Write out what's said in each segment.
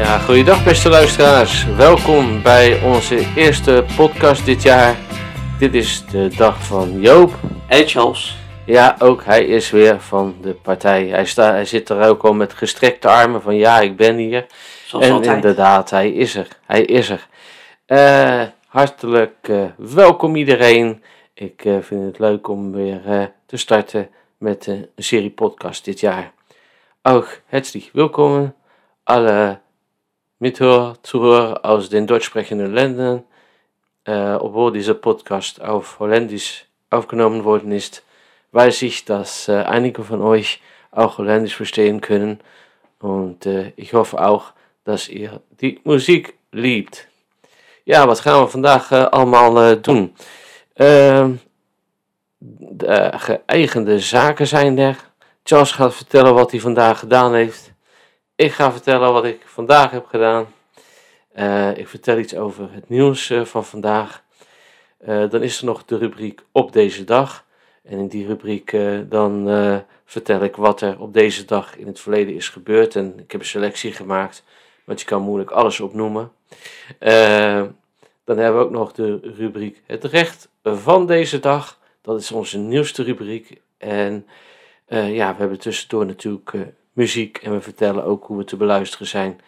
Ja, goeiedag beste luisteraars. Welkom bij onze eerste podcast dit jaar. Dit is de dag van Joop. En Charles. Ja, ook hij is weer van de partij. Hij, sta, hij zit er ook al met gestrekte armen van ja, ik ben hier. Zoals en altijd. inderdaad, hij is er. Hij is er. Eh, hartelijk eh, welkom iedereen. Ik eh, vind het leuk om weer te starten met een serie podcast dit jaar. Ook herzlich willkommen alle Mithörer, Zuhörer aus den deutschsprechenden Ländern. Äh, obwohl dieser Podcast auf Holländisch aufgenommen worden ist, weiß ich, dass äh, einige von euch auch Holländisch verstehen können. Und äh, ich hoffe auch, dass ihr die Musik liebt. Ja, wat gaan we vandaag eh, allemaal eh, doen? Ehm, de geëigende zaken zijn er. Charles gaat vertellen wat hij vandaag gedaan heeft. Ik ga vertellen wat ik vandaag heb gedaan. Eh, ik vertel iets over het nieuws eh, van vandaag. Eh, dan is er nog de rubriek op deze dag. En in die rubriek dan vertel ik wat er op deze dag in het verleden is gebeurd. En ik heb een selectie gemaakt, want je kan moeilijk alles opnoemen. Dan hebben we ook nog de rubriek Het recht van deze dag. Dat is onze nieuwste rubriek. En ja, we hebben tussendoor natuurlijk muziek en we vertellen ook hoe we te beluisteren zijn.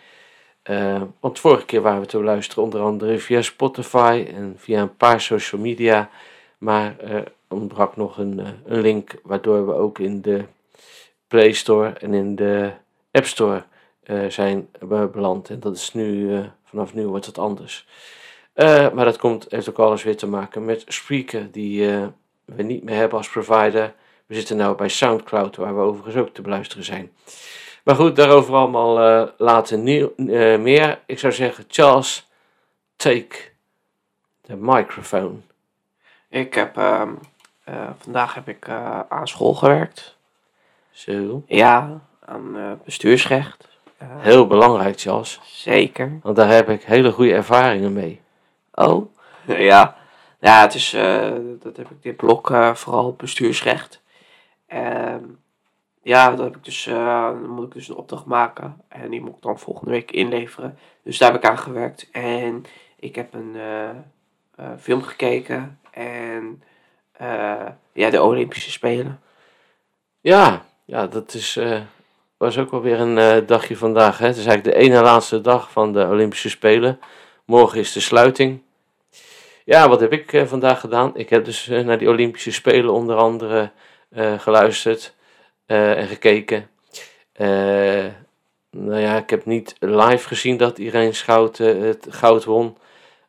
Eh, want vorige keer waren we te beluisteren onder andere via Spotify en via een paar social media. Maar er ontbrak nog een, eh, een link waardoor we ook in de Play Store en in de App Store eh, zijn be- beland. En dat is nu, eh, vanaf nu wordt het anders. Eh, maar dat komt, heeft ook alles weer te maken met Spreaker, die eh, we niet meer hebben als provider. We zitten nu bij Soundcloud, waar we overigens ook te beluisteren zijn. Maar goed, daarover allemaal eh, later nieuw, eh, meer. Ik zou zeggen, Charles, take the microphone. Ik heb, ehm, eh, vandaag heb ik aan school gewerkt. Zo. Ja, aan bestuursrecht. Heel belangrijk, Charles. Zeker. Want daar heb ik hele goede ervaringen mee. Oh. Ja. Ja, het is, dat heb ik dit blok vooral bestuursrecht. Ehm, ja, dat heb ik dus, eh, dan moet ik dus een opdracht maken. En die moet ik dan volgende week inleveren. Dus daar heb ik aan gewerkt. En ik heb een eh, eh, film gekeken. En ja, de Olympische Spelen. Ja, ja dat is, was ook wel weer een dagje vandaag. Hè? Het is eigenlijk de ene laatste dag van de Olympische Spelen. Morgen is de sluiting. Ja, wat heb ik vandaag gedaan? Ik heb dus naar die Olympische Spelen onder andere geluisterd eh, en gekeken. Eh, nou ja, ik heb niet live gezien dat Irene Schout eh, het goud won.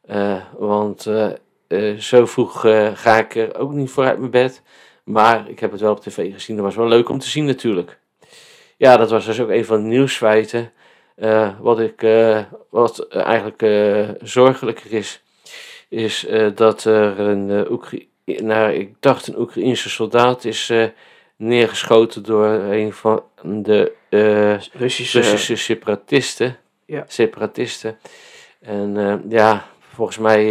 Eh, want eh, eh, zo vroeg eh, ga ik er ook niet voor uit mijn bed. Maar ik heb het wel op tv gezien. Dat was wel leuk om te zien natuurlijk. Ja, dat was dus ook een van de nieuwsfeiten. Eh, wat ik, eh, wat eigenlijk eh, zorgelijker is, is eh, dat er een uh, Oekra- nou, ik dacht een Oekraïense soldaat is eh, neergeschoten door een van de eh, Russische, Russische separatisten. Ja. Separatisten. En eh, ja, volgens mij,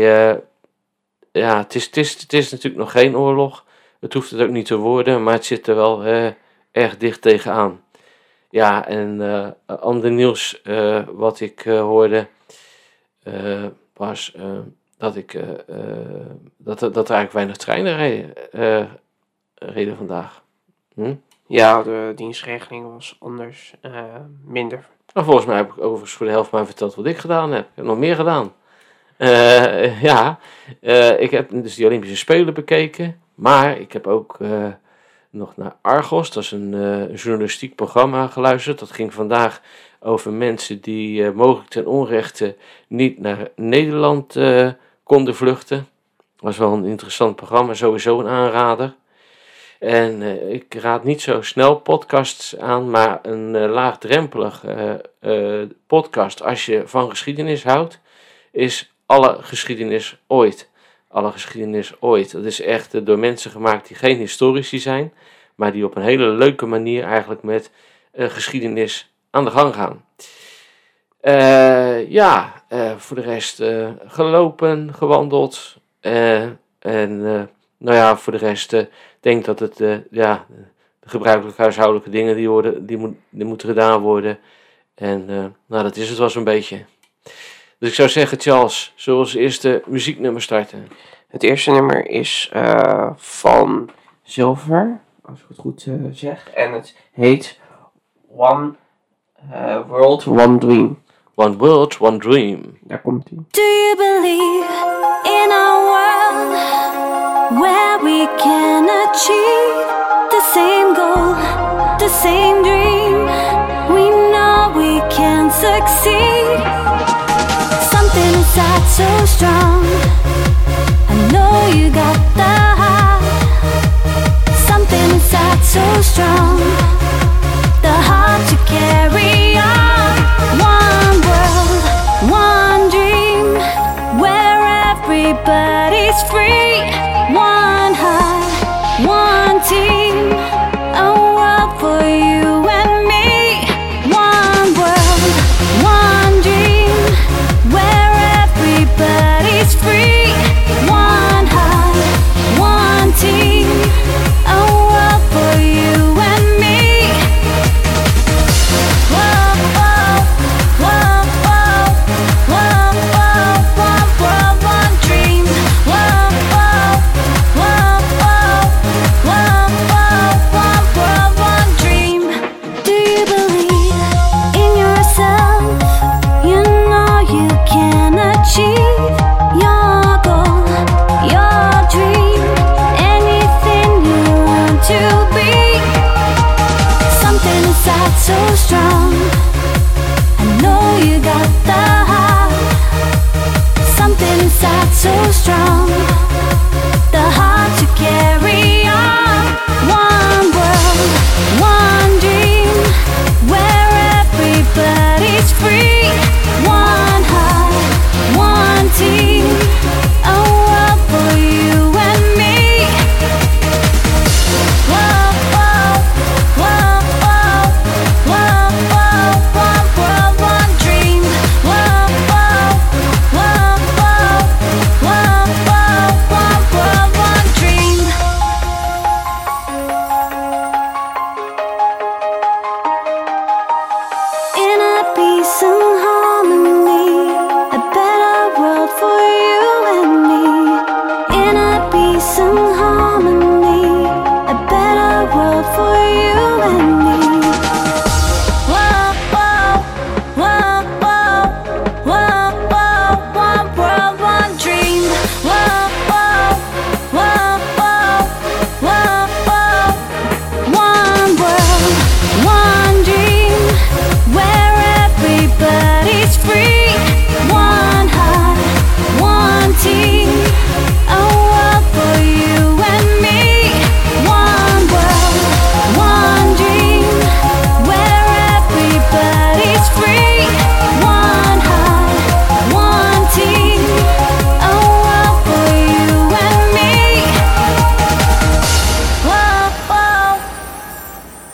ja, het is, het, is, het is natuurlijk nog geen oorlog. Het hoeft het ook niet te worden, maar het zit er wel erg dicht tegenaan. Ja, en ander nieuws wat ik hoorde was dat, ik, eh, dat, er- dat er eigenlijk weinig treinen reden, eh, reden vandaag. Hm? Ja, de dienstregeling was anders, minder. Maar volgens mij heb ik overigens voor de helft maar verteld wat ik gedaan heb. Ik heb nog meer gedaan. Ja, ik heb dus die Olympische Spelen bekeken. Maar ik heb ook nog naar Argos, dat is een journalistiek programma, geluisterd. Dat ging vandaag over mensen die mogelijk ten onrechte niet naar Nederland eh, konden vluchten. was wel een interessant programma, sowieso een aanrader. En eh, ik raad niet zo snel podcasts aan, maar een eh, laagdrempelig eh, podcast, als je van geschiedenis houdt, is alle geschiedenis ooit. Alle geschiedenis ooit. Dat is echt door mensen gemaakt die geen historici zijn, maar die op een hele leuke manier eigenlijk met geschiedenis aan de gang gaan. Ja, eh, voor de rest eh, gelopen, gewandeld. eh, en nou ja, voor de rest denk dat het, ja, de gebruikelijke huishoudelijke dingen die, worden, die, moet, die moeten gedaan worden. En nou, dat is het wel zo'n beetje. Dus ik zou zeggen, Charles, zullen we als eerste muzieknummer starten? Het eerste nummer is van Silver, als ik het goed zeg. En het heet One World, One Dream. One World, One Dream. Daar komt ie. Do you believe in a world where we can achieve the same goal, the same dream? We know we can succeed. Something inside so strong. I know you got the heart. Something inside so strong. The heart to carry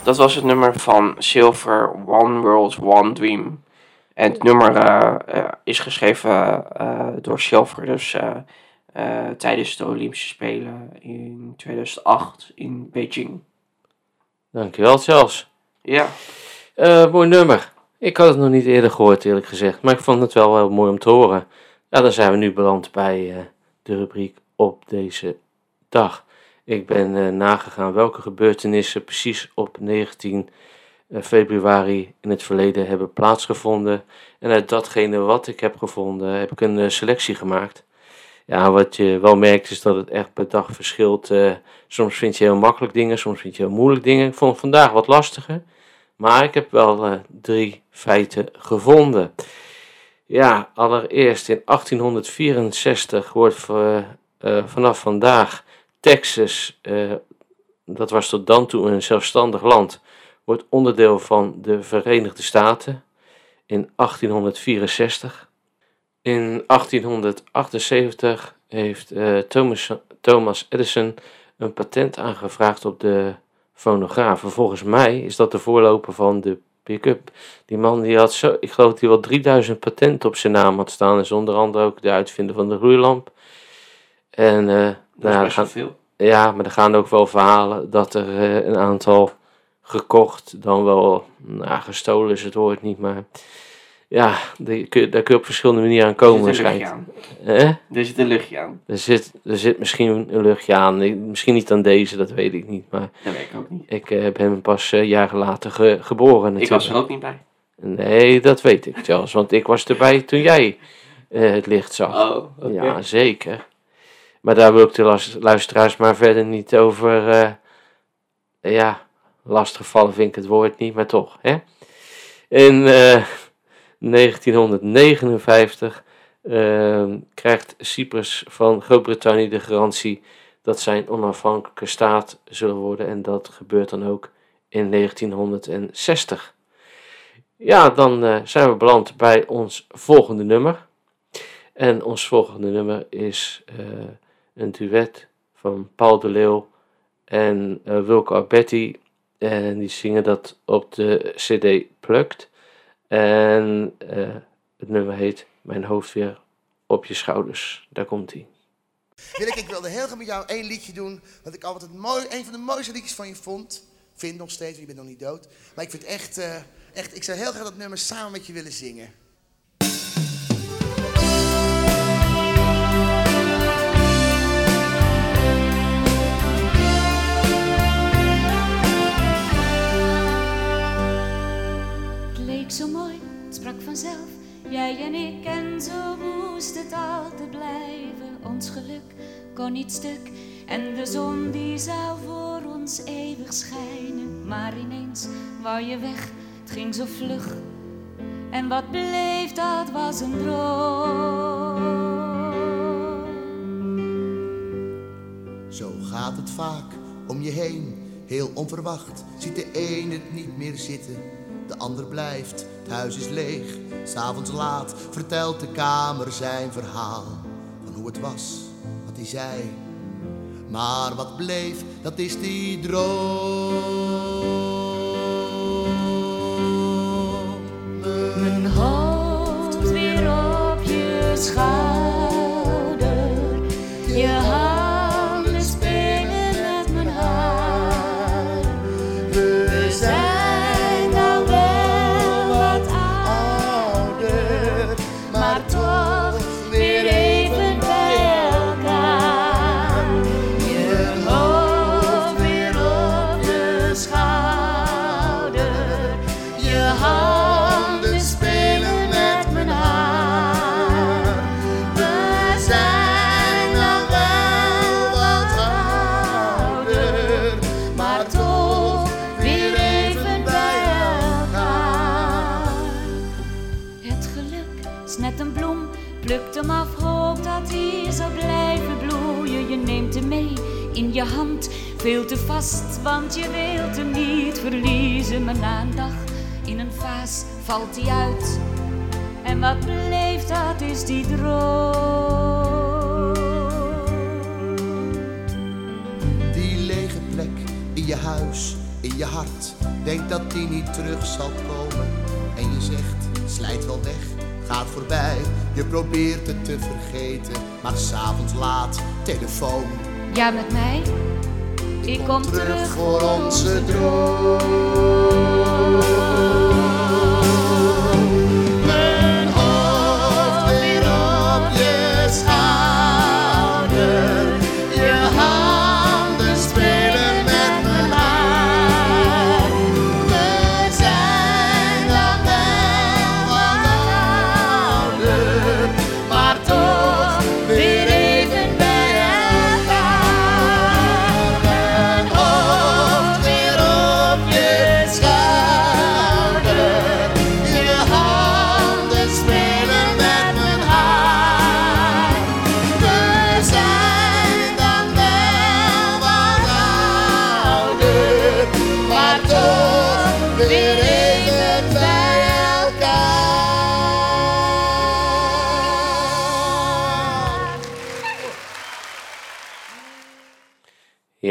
Dat was het nummer van Silver, One World, One Dream. En het nummer eh, eh, is geschreven eh, door Silver, dus tijdens de Olympische Spelen in 2008 in Beijing. Dankjewel, Charles. Ja, mooi nummer. Ik had het nog niet eerder gehoord, eerlijk gezegd. Maar ik vond het wel heel mooi om te horen. Ja, dan zijn we nu beland bij de rubriek op deze dag. Ik ben eh, nagegaan welke gebeurtenissen precies op 19 eh, februari in het verleden hebben plaatsgevonden. En uit datgene wat ik heb gevonden, heb ik een eh, selectie gemaakt. Ja, wat je wel merkt is dat het echt per dag verschilt. Soms vind je heel makkelijk dingen, soms vind je heel moeilijk dingen. Ik vond het vandaag wat lastiger. Maar ik heb wel drie feiten gevonden. Ja, allereerst in 1864 wordt vanaf vandaag Texas, eh, dat was tot dan toe een zelfstandig land, wordt onderdeel van de Verenigde Staten in 1864. In 1878 heeft eh, Thomas, Thomas Edison een patent aangevraagd op de fonograaf. En Volgens mij is dat de voorloper van de pick-up. Die man die had zo, ik geloof dat hij wel 3000 patenten op zijn naam had staan. is onder andere ook de uitvinder van de gloeilamp. En eh, dat is nou, best wel gaan, veel. ja, maar er gaan ook wel verhalen dat er eh, een aantal gekocht, dan wel, nou, gestolen is het woord niet, maar ja, daar kun je op verschillende manieren aan komen er zit een luchtje waarschijnlijk. aan. Hè? Er zit een luchtje aan. Er zit, er zit misschien een luchtje aan, misschien niet aan deze, dat weet ik niet, maar Dat weet ik ook niet. ik eh, heb hem pas eh, jaren later ge- geboren natuurlijk. Ik was er ook niet bij. Nee, dat weet ik, Charles, want ik was erbij toen jij eh, het licht zag. Oh. Ja, zeker. Maar daar wil ik de luisteraars maar verder niet over. eh ja, lastigvallen vind ik het woord niet, maar toch. Hè? In eh, 1959 eh, krijgt Cyprus van Groot-Brittannië de garantie dat zij een onafhankelijke staat zullen worden. En dat gebeurt dan ook in 1960. Ja, dan eh, zijn we beland bij ons volgende nummer. En ons volgende nummer is een duet van Paul de Leeuw en eh Wilco. En die zingen dat op de CD Plukt. En eh, het nummer heet Mijn hoofd weer op je schouders. Daar komt hij. Wil ik, wilde heel graag met jou één liedje doen. Wat ik altijd mooi, een van de mooiste liedjes van je vond. Vind nog steeds, je bent nog niet dood. Maar ik vind echt, eh, echt, ik zou heel graag dat nummer samen met je willen zingen. Zo mooi, het sprak vanzelf. Jij en ik en zo moest het altijd blijven. Ons geluk kon niet stuk en de zon die zou voor ons eeuwig schijnen. Maar ineens wou je weg, het ging zo vlug. En wat bleef, dat was een droom. Zo gaat het vaak om je heen, heel onverwacht. Ziet de een het niet meer zitten, de ander blijft. Het huis is leeg, s'avonds laat vertelt de kamer zijn verhaal. Van hoe het was, wat hij zei. Maar wat bleef, dat is die droom. Mijn hoofd weer op je schouder. Je hand, veel te vast, want je wilt hem niet verliezen. Maar na een dag in een vaas valt hij uit. En wat bleef, dat is die droom. Die lege plek in je huis, in je hart. Denk dat die niet terug zal komen. En je zegt, slijt wel weg, gaat voorbij. Je probeert het te vergeten, maar s'avonds laat, telefoon. Ja, met mij? Ik kom terug voor onze droom.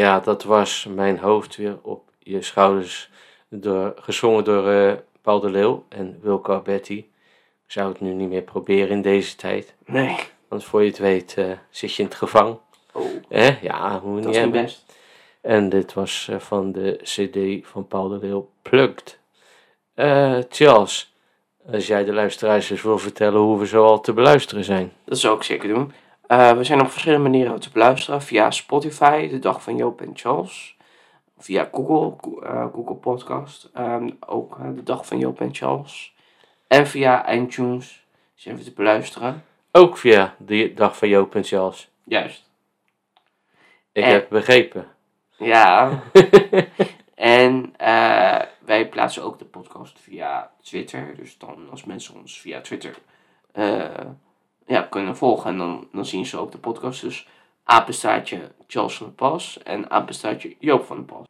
Ja, dat was Mijn hoofd weer op je schouders. Door, gezongen door eh, Paul de Leeuw en Wilco Alberti. Ik zou het nu niet meer proberen in deze tijd. Nee. Want voor je het weet eh, zit je in het gevangen. Oh, Hè? Ja, hoe dat niet is hebben. best. En dit was eh, van de CD van Paul de Leeuw Plugged. Eh, Charles, als jij de luisteraars eens wil vertellen hoe we zo al te beluisteren zijn. Dat zou ik zeker doen. Eh, we zijn op verschillende manieren te beluisteren. Via Spotify, de dag van Joop en Charles. Via Google, Go- eh, Google Podcast. ehm, ook eh, de dag van Joop en Charles. En via iTunes zijn we te beluisteren. Ook via de dag van Joop en Charles. Juist. Ik En- heb begrepen. Ja. en wij plaatsen ook de podcast via Twitter. Dus dan als mensen ons via Twitter eh, ja, kunnen volgen. En dan, dan zien ze ook de podcast. Dus apenstaartje Charles van de Pas en apenstaartje Joop van de Pas.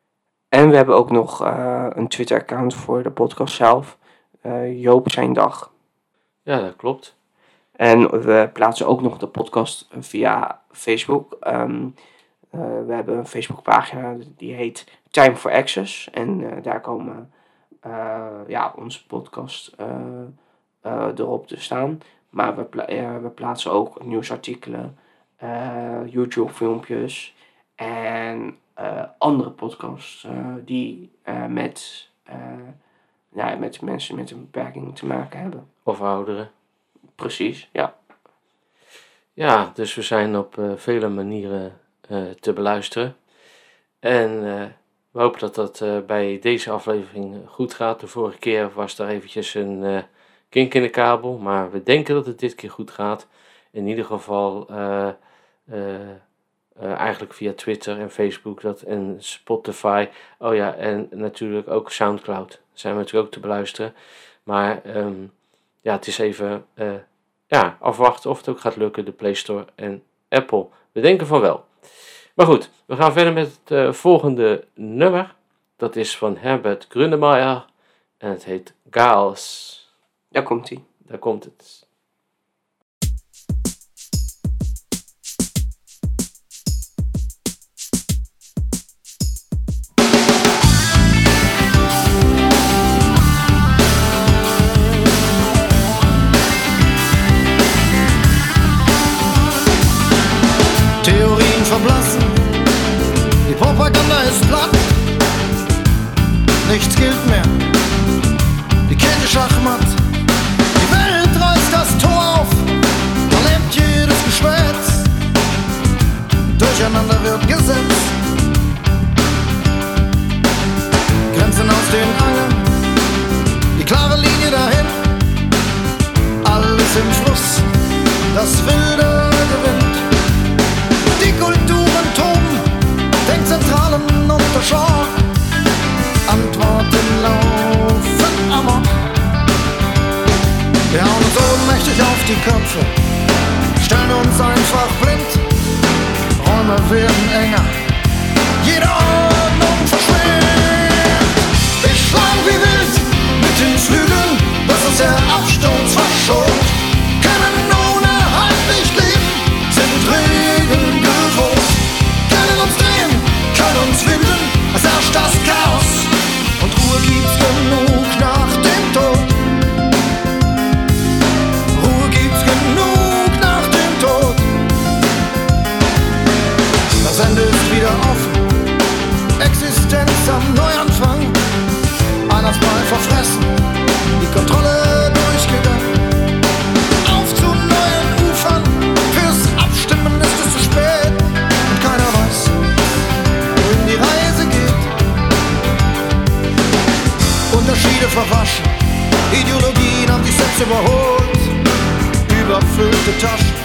En we hebben ook nog eh, een Twitter-account voor de podcast zelf. eh, Joop zijn dag. Ja, dat klopt. En we plaatsen ook nog de podcast via Facebook. Ehm, eh, we hebben een Facebookpagina die heet Time for Access. En eh, daar komen eh, ja, onze podcast eh, eh, erop te staan. Maar we, pla- we plaatsen ook nieuwsartikelen, eh, YouTube-filmpjes en eh, andere podcasts eh, die met, ja, met mensen met een beperking te maken hebben. Of ouderen. Precies, ja. Ja, dus we zijn op vele manieren te beluisteren. En we hopen dat dat bij deze aflevering goed gaat. De vorige keer was er eventjes een kink in de kabel, maar we denken dat het dit keer goed gaat. In ieder geval eh, eh, eh, eigenlijk via Twitter en Facebook dat, en Spotify. Oh ja, en natuurlijk ook Soundcloud. Zijn we natuurlijk ook te beluisteren. Maar ehm, ja, het is even ja, afwachten of het ook gaat lukken, de Play Store en Apple. We denken van wel. Maar goed, we gaan verder met het volgende nummer. Dat is van Herbert Grönemeyer en het heet Chaos. Daar komt hij. Daar komt het. Theorien verblassen, die Propaganda ist platt, offen, Existenz am Neuanfang. Einheitsbrei verfressen, die Kontrolle durchgegangen. Auf zu neuen Ufern, fürs Abstimmen ist es zu spät. Und keiner weiß, wohin die Reise geht. Unterschiede verwaschen, Ideologien haben sich selbst überholt. Überfüllte Taschen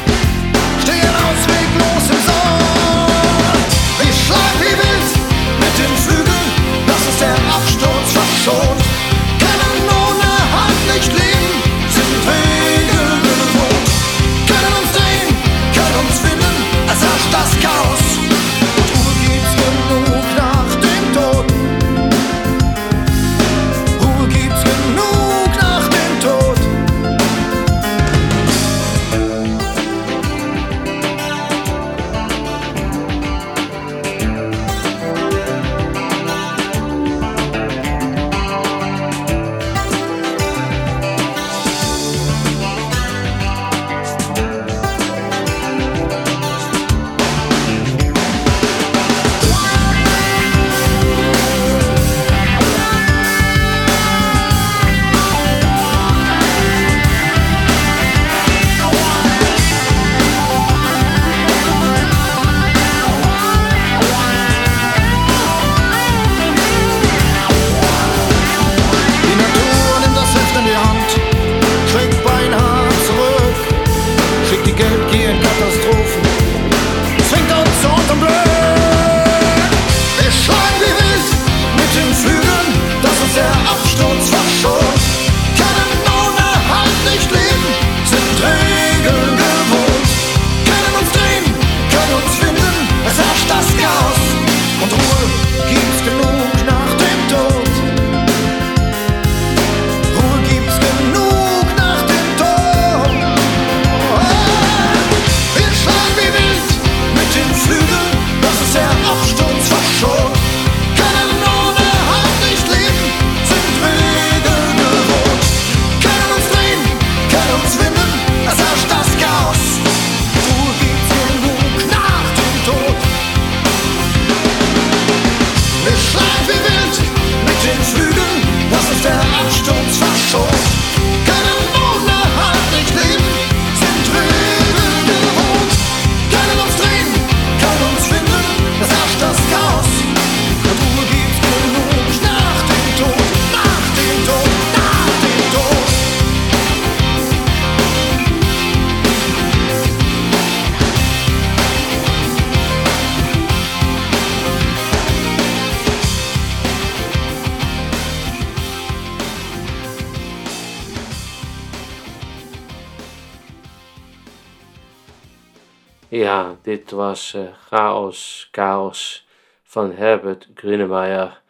Ja, dit was eh, Chaos, Chaos van Herbert Grünemeyer.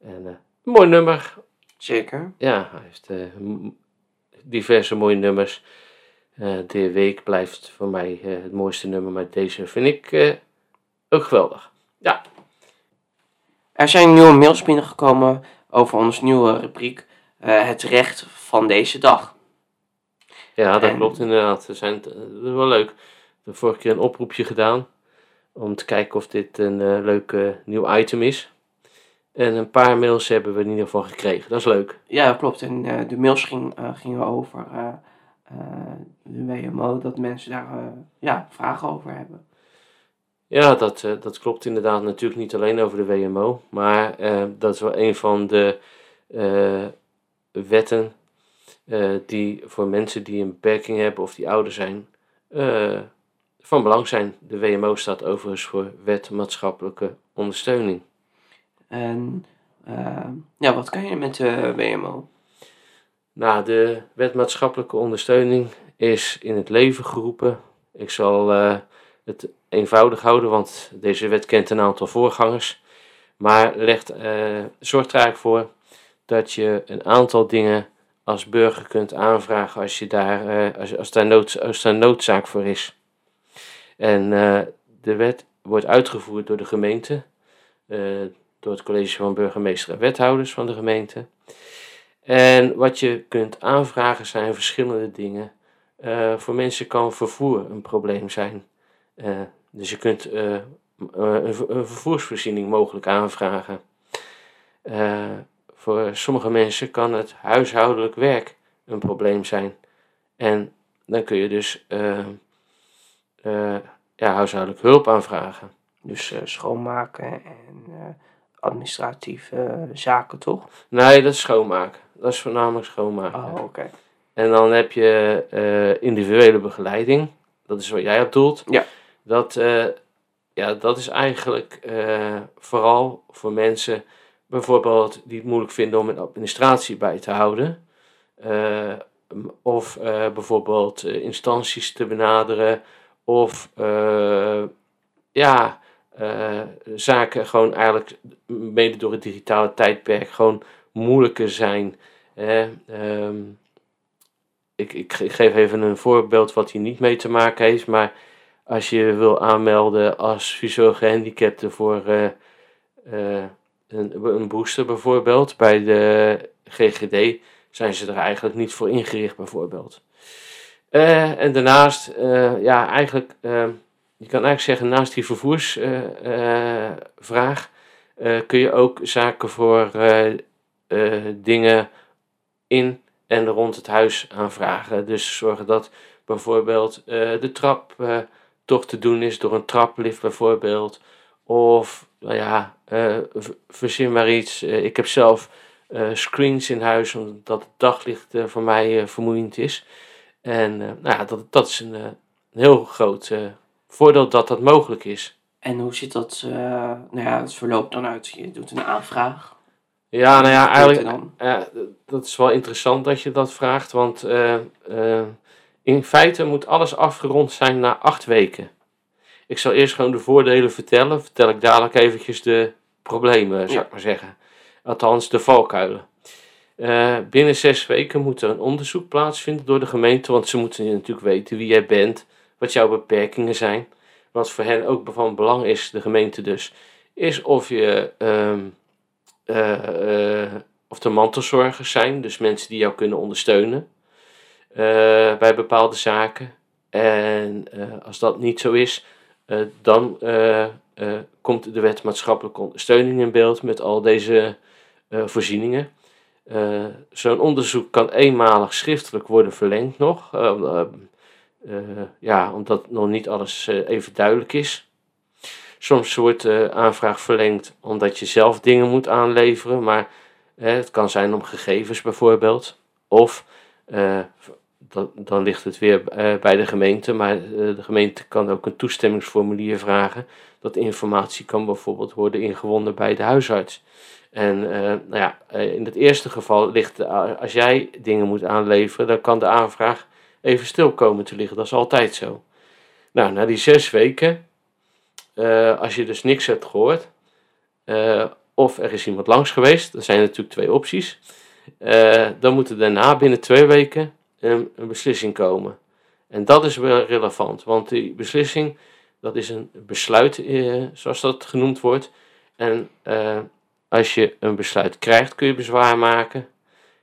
En een mooi nummer. Zeker. Ja, hij heeft eh, diverse mooie nummers. De week blijft voor mij het mooiste nummer, maar deze vind ik ook geweldig. Ja, Er zijn nieuwe mails binnengekomen over ons nieuwe rubriek Het recht van deze dag. ja dat En- klopt inderdaad. We zijn, wel leuk. We hebben vorige keer een oproepje gedaan om te kijken of dit een eh, leuk nieuw item is. En een paar mails hebben we in ieder geval gekregen. Dat is leuk. Ja, dat klopt. En eh, de mails ging, eh, gingen over de WMO, dat mensen daar ja, vragen over hebben. Ja, dat, dat klopt inderdaad. Natuurlijk niet alleen over de WMO, maar dat is wel een van de wetten die voor mensen die een beperking hebben of die ouder zijn, eh, van belang zijn. De WMO staat overigens voor Wet Maatschappelijke Ondersteuning. En eh, ja, wat kan je met de WMO? Nou, de Wet Maatschappelijke Ondersteuning is in het leven geroepen. Ik zal eh, het eenvoudig houden, want deze wet kent een aantal voorgangers. Maar legt, eh, zorgt er eigenlijk voor dat je een aantal dingen als burger kunt aanvragen als, je daar, als, als, daar nood, als daar noodzaak voor is. En eh, de wet wordt uitgevoerd door de gemeente, eh, door het college van burgemeester en wethouders van de gemeente. En wat je kunt aanvragen zijn verschillende dingen. Eh, voor mensen kan vervoer een probleem zijn. Dus je kunt een, ver- een vervoersvoorziening mogelijk aanvragen. Voor sommige mensen kan het huishoudelijk werk een probleem zijn. En dan kun je dus ja, huishoudelijk hulp aanvragen. Dus eh, schoonmaken en eh, administratieve zaken, toch? Nee, dat is schoonmaken. Dat is voornamelijk schoonmaken. Oh, oké. En dan heb je eh, individuele begeleiding. Dat is wat jij op doelt. Ja. Dat, ja, dat is eigenlijk vooral voor mensen bijvoorbeeld die het moeilijk vinden om een administratie bij te houden. Of bijvoorbeeld instanties te benaderen. Of eh, ja, eh, zaken gewoon eigenlijk mede door het digitale tijdperk gewoon moeilijker zijn. hè. Ehm, ik, ik, ge- ik geef even een voorbeeld wat hier niet mee te maken heeft. Maar als je wil aanmelden als visueel gehandicapte voor eh, een, een booster bijvoorbeeld bij de GGD, zijn ze er eigenlijk niet voor ingericht bijvoorbeeld. Eh, en daarnaast, eh, ja, eigenlijk, eh, je kan eigenlijk zeggen, naast die vervoersvraag eh, kun je ook zaken voor dingen in en rond het huis aanvragen. Dus zorgen dat bijvoorbeeld de trap toch te doen is door een traplift bijvoorbeeld. Of, nou ja, verzin maar iets. Ik heb zelf screens in huis omdat het daglicht voor mij vermoeiend is. En eh, nou ja, dat, dat is een, eh, een heel groot eh, voordeel dat dat mogelijk is. En hoe ziet dat, nou ja, het verloopt dan uit? Je doet een aanvraag. Ja, nou ja, eigenlijk, dat is wel interessant dat je dat vraagt, want in feite moet alles afgerond zijn na acht weken. Ik zal eerst gewoon de voordelen vertellen, vertel ik dadelijk eventjes de problemen, zou Ja. ik maar zeggen. Althans, de valkuilen. Eh, binnen zes weken moet er een onderzoek plaatsvinden door de gemeente, want ze moeten natuurlijk weten wie jij bent, wat jouw beperkingen zijn. Wat voor hen ook van belang is, de gemeente dus, is of je ehm, eh, eh, of de mantelzorgers zijn, dus mensen die jou kunnen ondersteunen bij bepaalde zaken. En als dat niet zo is, dan komt de wet maatschappelijke ondersteuning in beeld met al deze voorzieningen. Eh, Zo'n onderzoek kan eenmalig schriftelijk worden verlengd nog, eh, eh, ja, omdat nog niet alles even duidelijk is. Soms wordt de aanvraag verlengd omdat je zelf dingen moet aanleveren, maar het kan zijn om gegevens bijvoorbeeld. Of dan, ligt het weer eh, bij de gemeente, maar eh, de gemeente kan ook een toestemmingsformulier vragen. Dat informatie kan bijvoorbeeld worden ingewonnen bij de huisarts. En eh, nou ja, in het eerste geval ligt, als jij dingen moet aanleveren, dan kan de aanvraag even stil komen te liggen. Dat is altijd zo. Nou, na die zes weken, als je dus niks hebt gehoord, eh, of er is iemand langs geweest, er zijn natuurlijk twee opties, dan moet er daarna binnen twee weken een, een beslissing komen. En dat is wel relevant, want die beslissing, dat is een besluit, eh, zoals dat genoemd wordt. En eh, als je een besluit krijgt, kun je bezwaar maken.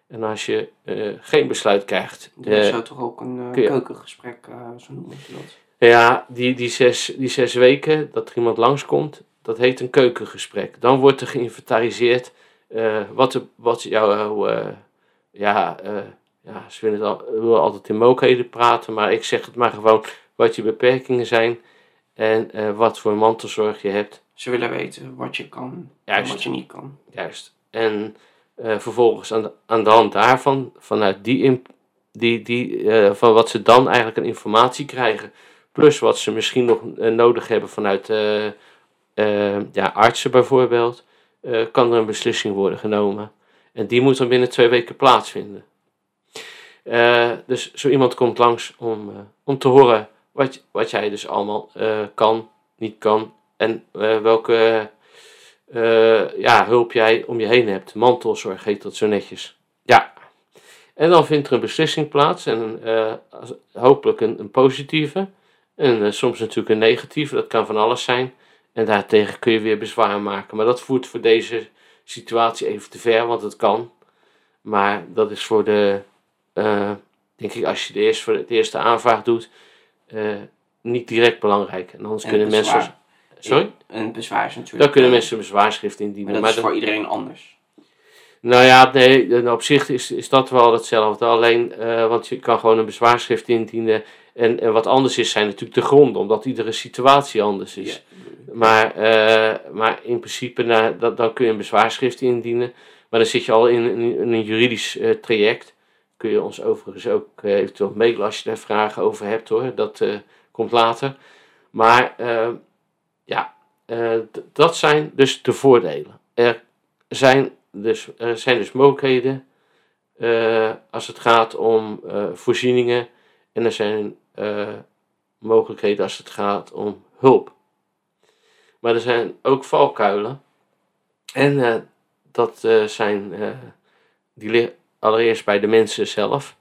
En als je eh, geen besluit krijgt, Dat eh, zou toch ook een eh, keukengesprek, eh, zo noemen ze dat. ja, die, die, zes, die zes weken dat er iemand langskomt, dat heet een keukengesprek. Dan wordt er geïnventariseerd eh, wat, de, wat jouw, eh, ja, eh, ja, ze willen, het al, willen altijd in mogelijkheden praten, maar ik zeg het maar gewoon wat je beperkingen zijn en eh, wat voor mantelzorg je hebt. Ze willen weten wat je kan en wat je niet kan. Juist. En eh, vervolgens aan de, aan de hand daarvan, vanuit die, die, die, eh, van wat ze dan eigenlijk aan informatie krijgen, plus wat ze misschien nog nodig hebben vanuit ja, artsen bijvoorbeeld, kan er een beslissing worden genomen. En die moet dan binnen twee weken plaatsvinden. Eh, dus zo iemand komt langs om, eh, om te horen wat, wat jij dus allemaal eh, kan, niet kan en welke ja, hulp jij om je heen hebt. Mantelzorg heet dat zo netjes. Ja. En dan vindt er een beslissing plaats. En hopelijk een, een positieve. En soms natuurlijk een negatieve. Dat kan van alles zijn. En daartegen kun je weer bezwaar maken. Maar dat voert voor deze situatie even te ver. Want het kan. Maar dat is voor de... eh, denk ik als je de eerste, voor de eerste aanvraag doet... eh, niet direct belangrijk. En anders En kunnen bezwaar. mensen... Sorry? Een bezwaar is natuurlijk... Dan kunnen eh, mensen een bezwaarschrift indienen. Maar dat is voor iedereen anders. nou ja, nee, op zich is, is dat wel hetzelfde. Alleen, want je kan gewoon een bezwaarschrift indienen. En, en wat anders is, zijn natuurlijk de gronden, omdat iedere situatie anders is. Maar, maar in principe, nou, dat, dan kun je een bezwaarschrift indienen. Maar dan zit je al in, in, in een juridisch traject. Kun je ons overigens ook eh, eventueel mailen als je daar vragen over hebt hoor. Dat eh, komt later. Maar eh, ja, dat zijn dus de voordelen. Er zijn dus, er zijn dus mogelijkheden als het gaat om voorzieningen. En er zijn mogelijkheden als het gaat om hulp. Maar er zijn ook valkuilen. En dat zijn, die liggen allereerst bij de mensen zelf.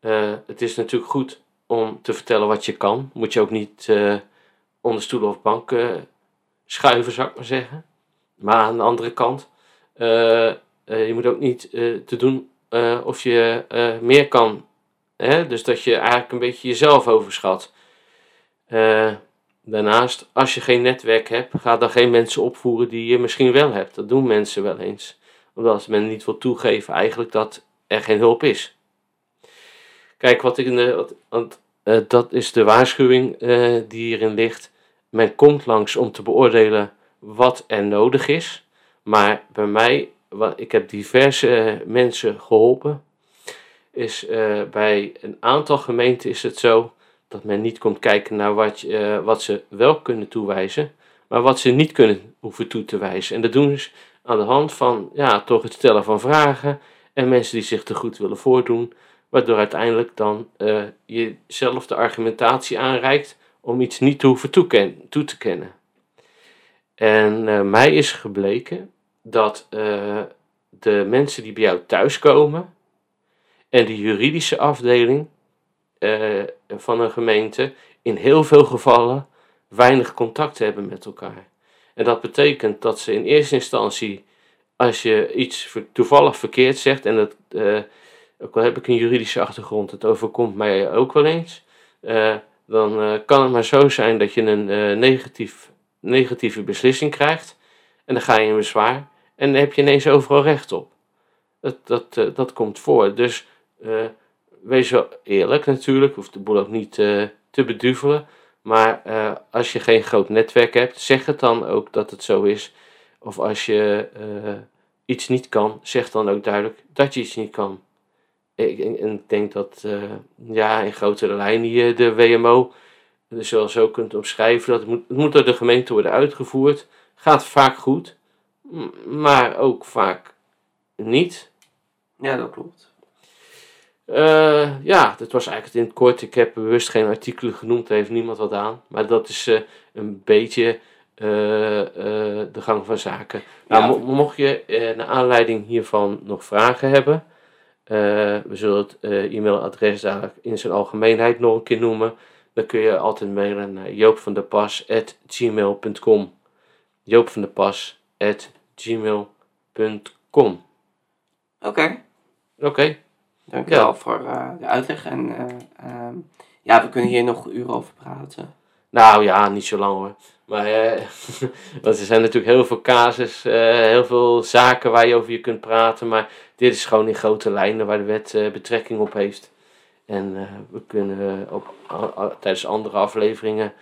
Eh, het is natuurlijk goed om te vertellen wat je kan. Moet je ook niet eh, onder stoelen of banken schuiven, zou ik maar zeggen. Maar aan de andere kant, eh, eh, je moet ook niet eh, te doen eh, of je eh, meer kan. Hè? Dus dat je eigenlijk een beetje jezelf overschat. Eh, daarnaast, als je geen netwerk hebt, ga dan geen mensen opvoeren die je misschien wel hebt. Dat doen mensen wel eens. Omdat men niet wil toegeven eigenlijk dat er geen hulp is. Kijk, wat ik in de, wat, want eh, dat is de waarschuwing eh, die hierin ligt. Men komt langs om te beoordelen wat er nodig is. Maar bij mij, wa- ik heb diverse eh, mensen geholpen. Is bij een aantal gemeenten is het zo dat men niet komt kijken naar wat, wat ze wel kunnen toewijzen, maar wat ze niet kunnen hoeven toe te wijzen. En dat doen ze aan de hand van ja, toch het stellen van vragen en mensen die zich te goed willen voordoen, waardoor uiteindelijk dan eh, je zelf de argumentatie aanreikt om iets niet te hoeven toe te kennen. En eh, mij is gebleken dat eh, de mensen die bij jou thuiskomen en de juridische afdeling van een gemeente in heel veel gevallen weinig contact hebben met elkaar. En dat betekent dat ze in eerste instantie, als je iets toevallig verkeerd zegt, en dat, eh, ook al heb ik een juridische achtergrond, het overkomt mij ook wel eens, eh, dan eh, kan het maar zo zijn dat je een negatief, negatieve beslissing krijgt, en dan ga je in bezwaar, en dan heb je ineens overal recht op. Dat, dat, dat komt voor. Dus wees wel eerlijk natuurlijk, hoeft de boel ook niet te beduvelen. Maar eh, als je geen groot netwerk hebt, zeg het dan ook dat het zo is. Of als je eh, iets niet kan, zeg dan ook duidelijk dat je iets niet kan. Ik, en en ik denk dat eh, ja, in grotere lijnen je de WMO dus wel zo kunt omschrijven. Dat het moet, het moet door de gemeente worden uitgevoerd. Gaat vaak goed, maar ook vaak niet. Ja, dat klopt. Eh, ja, dat was eigenlijk het in het kort. Ik heb bewust geen artikelen genoemd, daar heeft niemand wat aan. Maar dat is eh, een beetje eh, de gang van zaken. Nou, Ja. mo- mocht je naar aanleiding hiervan nog vragen hebben, we zullen het e-mailadres dadelijk in zijn algemeenheid nog een keer noemen. Dan kun je altijd mailen naar joopvandepas.gmail.com joopvandepas.gmail.com Oké, Oké, dankjewel Ja. voor eh, de uitleg. En eh, ehm, ja, we kunnen hier nog uren over praten. nou ja, niet zo lang hoor. Maar eh, want er zijn natuurlijk heel veel casus, heel veel zaken waar je over je kunt praten. Maar dit is gewoon in grote lijnen waar de wet betrekking op heeft. En we kunnen ook tijdens andere afleveringen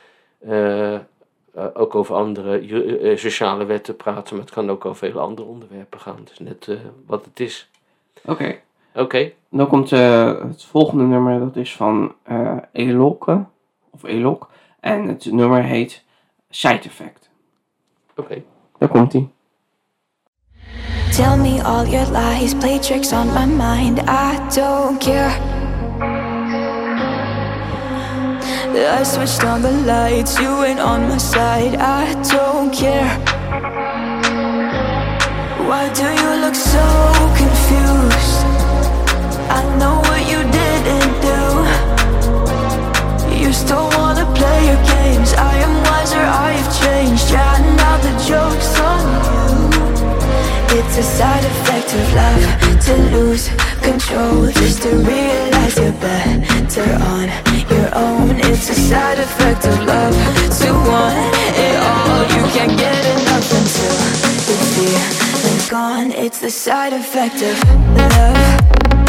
ook over andere sociale wetten praten. Maar het kan ook over hele andere onderwerpen gaan. Dus net eh, wat het is. Oké, Oké, dan komt eh, het volgende nummer. Dat is van eh Eloke, of Elok. En het nummer heet Side Effect. oké. Daar komt ie. Tell me all your lies, play tricks on my mind. I don't care. I switched on the lights, you ain't on my side. I don't care. Why do you look so confused? It's a side effect of love to lose control, just to realize you're better on your own. It's a side effect of love to want it all. You can't get enough until the feeling's gone. It's the side effect of love,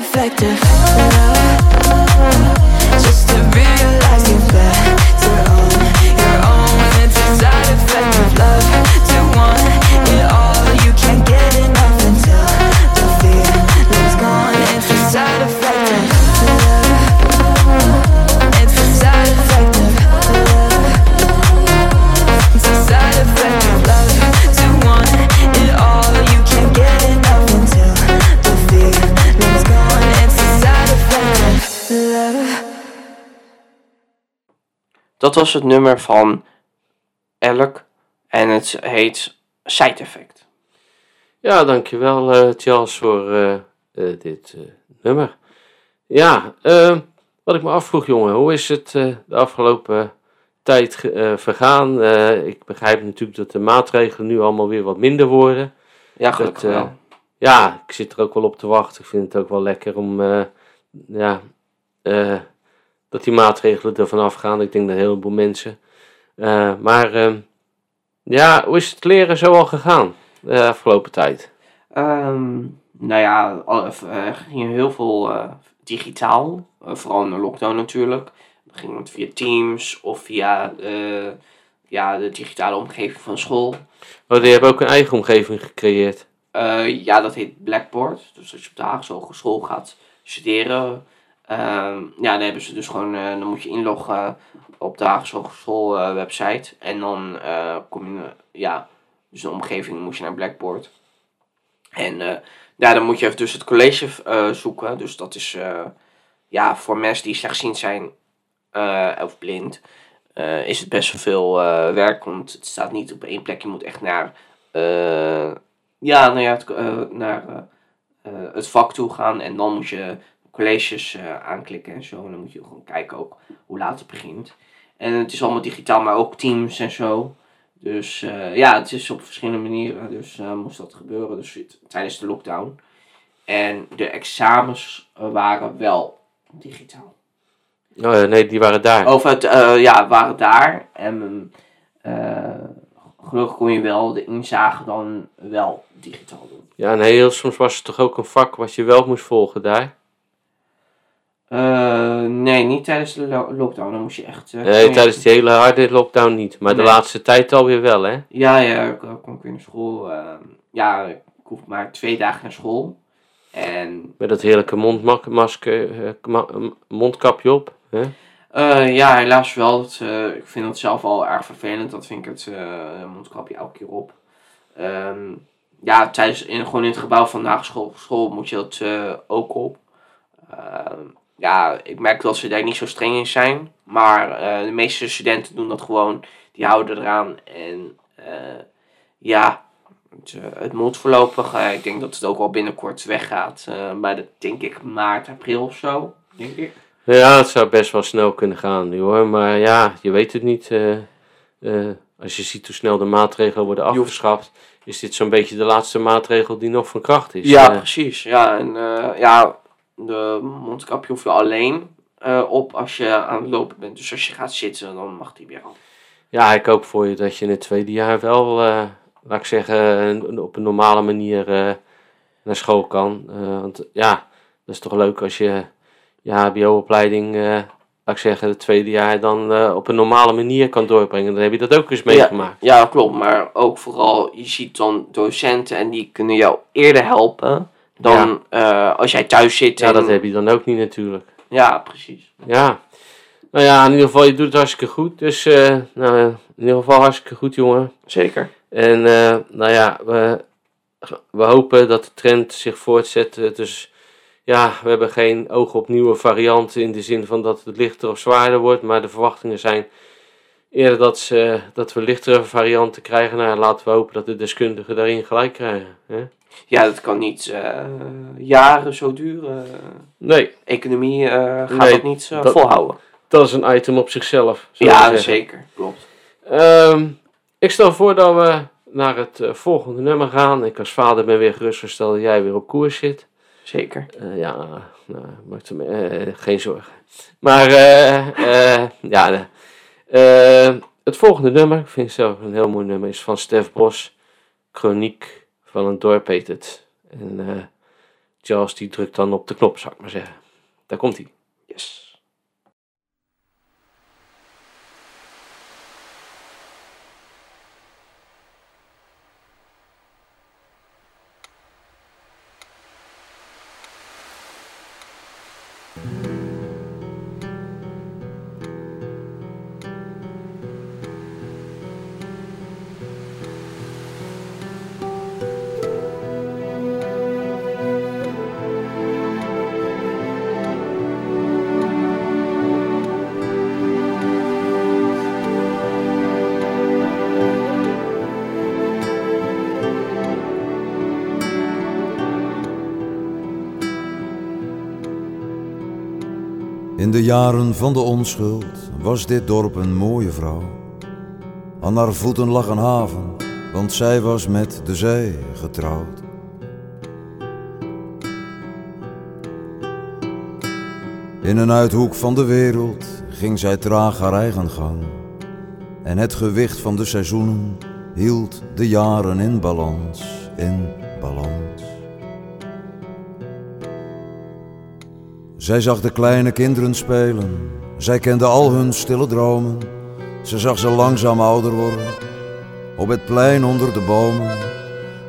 the was het nummer van Elk. En het heet Side Effect. Ja, dankjewel eh Charles voor eh, eh, dit nummer. Ja, eh, wat ik me afvroeg jongen, hoe is het de afgelopen tijd vergaan? Ik begrijp natuurlijk dat de maatregelen nu allemaal weer wat minder worden. Ja, gelukkig Dat, wel. Ja, ik zit er ook wel op te wachten. Ik vind het ook wel lekker om, ja, dat die maatregelen er vanaf gaan. Ik denk dat een heleboel mensen. Eh, maar ehm, ja, hoe is het leren zo al gegaan de afgelopen tijd? Ehm, nou ja, eh, er ging heel veel eh, digitaal. eh, vooral in de lockdown natuurlijk. Dan ging het via Teams of via eh, ja, de digitale omgeving van school. Oh, die hebben ook een eigen omgeving gecreëerd. Eh, ja, dat heet Blackboard. Dus als je op de Haagse Hogeschool gaat studeren, ehm, ja, dan hebben ze dus gewoon, eh, dan moet je inloggen op de Haagse Hogeschool eh, website. En dan eh, kom je, ja, dus de omgeving moet je naar Blackboard. En ja, dan moet je even dus het college zoeken. Dus dat is, ja, voor mensen die slechtziend zijn of blind, is het best wel veel werk. Want het staat niet op één plek. Je moet echt naar, ja, nou ja, het, naar het vak toe gaan. En dan moet je colleges eh, aanklikken en zo. En dan moet je gewoon kijken ook hoe laat het begint. En het is allemaal digitaal, maar ook Teams en zo. Dus eh, ja, het is op verschillende manieren. Dus eh, moest dat gebeuren dus tijdens de lockdown. En de examens waren wel digitaal. Oh, ja, nee, die waren daar. Of het, ja, waren daar. En gelukkig kon je wel de inzage dan wel digitaal doen. Ja, en heel soms was het toch ook een vak wat je wel moest volgen daar? Eh, nee, niet tijdens de lo- lockdown. Dan moest je echt... eh, Nee, tijdens die hele harde lockdown niet. Maar de laatste tijd alweer wel, hè? Ja, ja, ik eh, ik weer naar school. eh, ja, ik hoef maar twee dagen naar school. En Met dat heerlijke mondmasker, mondkapje op. Hè? ja, helaas wel. Dat, ik vind het zelf al erg vervelend. Dat vind ik het mondkapje elke keer op. Ehm, ja, tijdens, in, gewoon in het gebouw van de school, school moet je dat ook op. Ehm, ja, ik merk dat ze daar niet zo streng in zijn. Maar eh, de meeste studenten doen dat gewoon. Die houden eraan. En eh, ja, het, eh, het moet voorlopig. ik denk dat het ook wel binnenkort weggaat. bij de, denk ik, maart, april of zo. Denk ik. Ja, het zou best wel snel kunnen gaan nu hoor. Maar ja, je weet het niet. als je ziet hoe snel de maatregelen worden afgeschaft, is dit zo'n beetje de laatste maatregel die nog van kracht is. Ja, precies. Ja, en ja, de mondkapje hoef je alleen eh, op als je aan het lopen bent. Dus als je gaat zitten, dan mag die weer af. ja, ik hoop voor je dat je in het tweede jaar wel, eh, laat ik zeggen, op een normale manier eh, naar school kan. Want ja, dat is toch leuk als je je HBO-opleiding, laat ik zeggen, het tweede jaar dan op een normale manier kan doorbrengen. Dan heb je dat ook eens meegemaakt. Ja, klopt. Maar ook vooral, je ziet dan docenten en die kunnen jou eerder helpen dan eh, als jij thuis zit. Ja, en- dat heb je dan ook niet natuurlijk. Ja, precies. Ja. Nou ja, in ieder geval, je doet het hartstikke goed. Dus, eh, nou, in ieder geval hartstikke goed, jongen. Zeker. En, eh, nou ja, we, we hopen dat de trend zich voortzet. Dus, ja, we hebben geen oog op nieuwe varianten in de zin van dat het lichter of zwaarder wordt. Maar de verwachtingen zijn eerder dat, ze, dat we lichtere varianten krijgen. Nou, laten we hopen dat de deskundigen daarin gelijk krijgen. Hè? Ja, dat kan niet eh, jaren zo duren. Nee, Economie eh, gaat Nee, dat niet eh, dat- volhouden. dat is een item op zichzelf. Ja, zeker. Klopt. Ehm, ik stel voor dat we naar het volgende nummer gaan. Ik als vader ben weer gerustgesteld dat jij weer op koers zit. Zeker. Ja, nou, maakt me geen zorgen. Maar ja, eh, het volgende nummer, ik vind het zelf een heel mooi nummer, is van Stef Bos. Chroniek van een dorp heet het. En eh Charles die drukt dan op de knop, zou ik maar zeggen. Daar komt hij. Yes. In de jaren van de onschuld was dit dorp een mooie vrouw. Aan haar voeten lag een haven, want zij was met de zee getrouwd. In een uithoek van de wereld ging zij traag haar eigen gang. En het gewicht van de seizoenen hield de jaren in balans, in balans. Zij zag de kleine kinderen spelen, zij kende al hun stille dromen. Ze zag ze langzaam ouder worden, op het plein onder de bomen,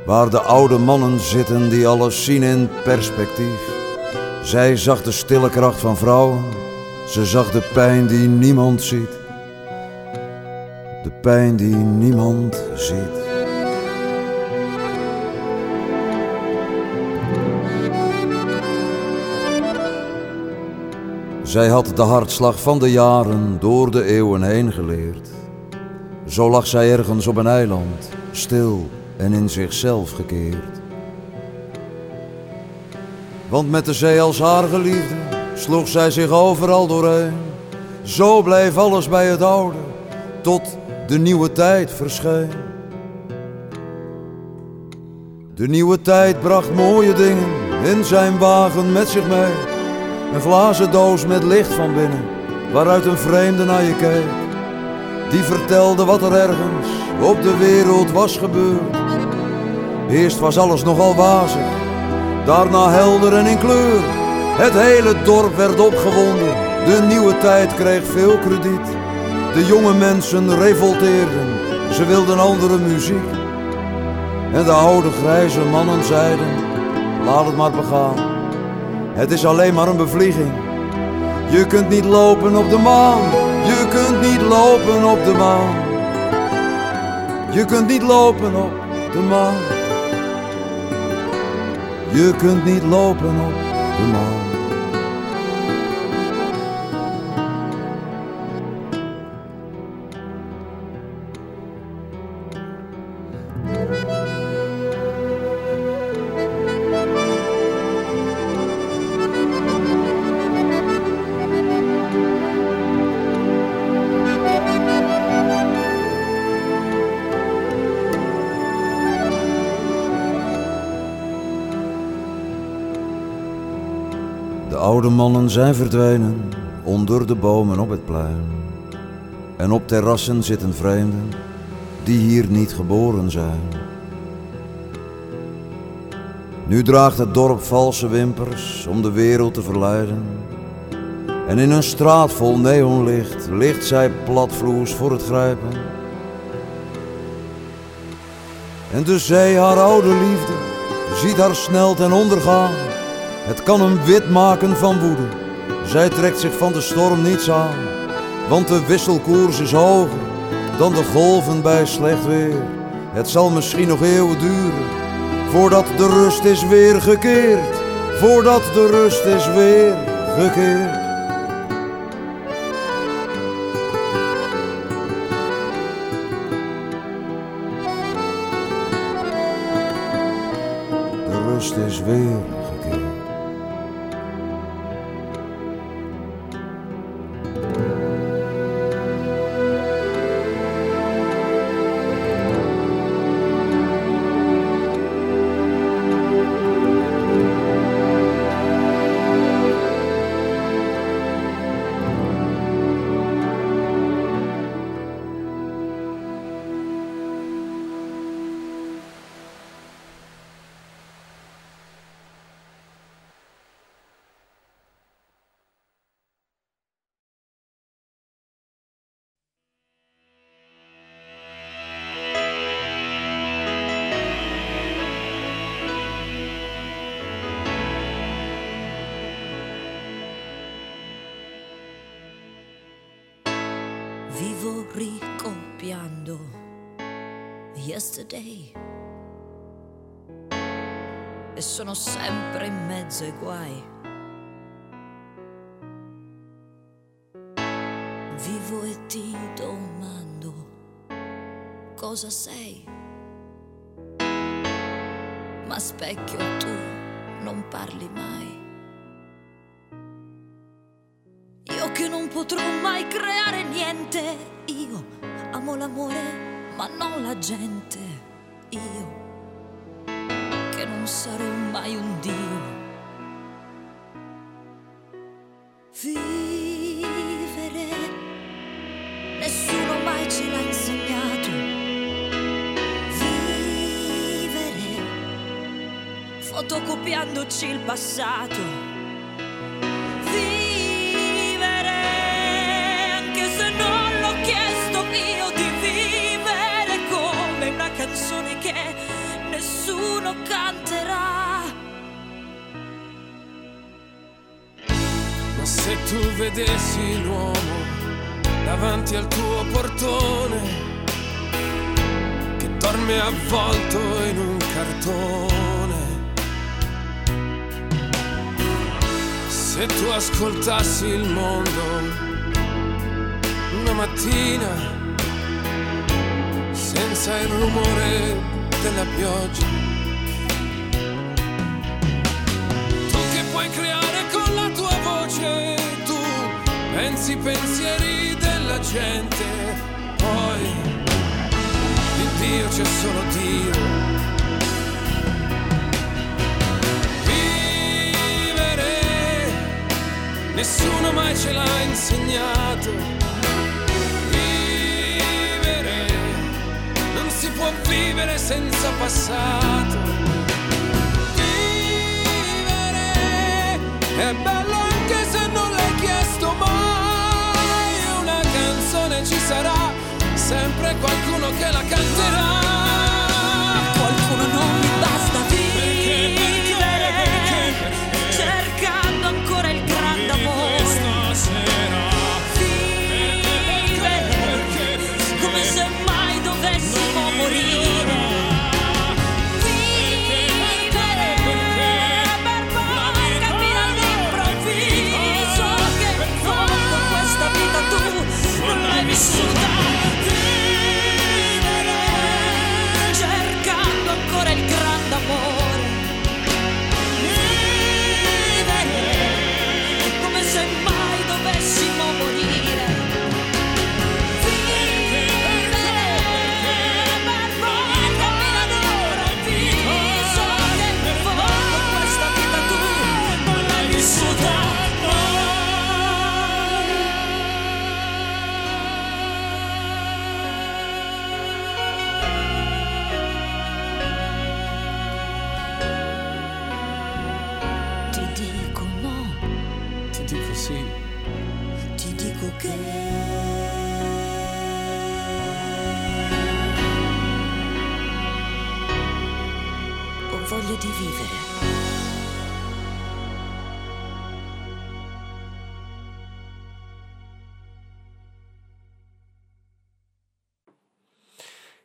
waar de oude mannen zitten die alles zien in perspectief. Zij zag de stille kracht van vrouwen, ze zag de pijn die niemand ziet. De pijn die niemand ziet. Zij had de hartslag van de jaren door de eeuwen heen geleerd. Zo lag zij ergens op een eiland, stil en in zichzelf gekeerd. Want met de zee als haar geliefde sloeg zij zich overal doorheen. Zo bleef alles bij het oude, tot de nieuwe tijd verscheen. De nieuwe tijd bracht mooie dingen in zijn wagen met zich mee. Een glazen doos met licht van binnen, waaruit een vreemde naar je keek. Die vertelde wat er ergens op de wereld was gebeurd. Eerst was alles nogal wazig, daarna helder en in kleur. Het hele dorp werd opgewonden, de nieuwe tijd kreeg veel krediet. De jonge mensen revolteerden, ze wilden andere muziek. En de oude grijze mannen zeiden, laat het maar begaan. Het is alleen maar een bevlieging. Je kunt niet lopen op de maan, je kunt niet lopen op de maan. Je kunt niet lopen op de maan. Je kunt niet lopen op de maan. Oude mannen zijn verdwenen onder de bomen op het plein. En op terrassen zitten vreemden die hier niet geboren zijn. Nu draagt het dorp valse wimpers om de wereld te verleiden. En in een straat vol neonlicht ligt zij platvloers voor het grijpen. En de zee, haar oude liefde, ziet haar snel ten onder gaan. Het kan hem wit maken van woede. Zij trekt zich van de storm niets aan, want de wisselkoers is hoger dan de golven bij slecht weer. Het zal misschien nog eeuwen duren, voordat de rust is weer gekeerd. Voordat de rust is weer gekeerd. Vivo ricopiando yesterday. E sono sempre in mezzo ai guai. Vivo e ti domando cosa sei. Ma specchio tu non parli mai. Potrò mai creare niente, io amo l'amore ma non la gente, io che non sarò mai un dio. Vivere, nessuno mai ce l'ha insegnato. Vivere, fotocopiandoci il passato nessuno canterà. Ma se tu vedessi l'uomo davanti al tuo portone, che dorme avvolto in un cartone, se tu ascoltassi il mondo una mattina, senza il rumore della pioggia, i pensieri della gente. Poi di Dio c'è solo Dio. Vivere, nessuno mai ce l'ha insegnato. Vivere, non si può vivere senza passato. Vivere è bello anche se non l'hai ci sarà, sempre qualcuno che la canterà.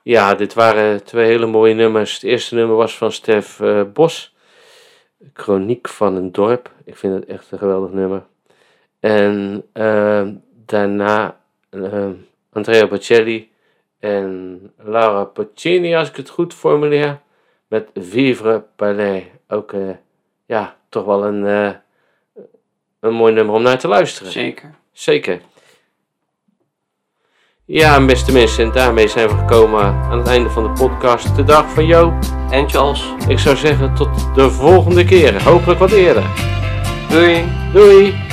Ja, dit waren twee hele mooie nummers. Het eerste nummer was van Stef eh, Bos. Chroniek van een dorp. Ik vind het echt een geweldig nummer. En eh, daarna eh, Andrea Bocelli en Laura Paccini, als ik het goed formuleer. Met Vivre Palais. Ook, eh, ja, toch wel een, eh, een mooi nummer om naar te luisteren. Zeker. Zeker. Ja, beste mensen, en daarmee zijn we gekomen aan het einde van de podcast. De dag van Jo. En Charles, Ik zou zeggen tot de volgende keer. Hopelijk wat eerder. doei! Doei!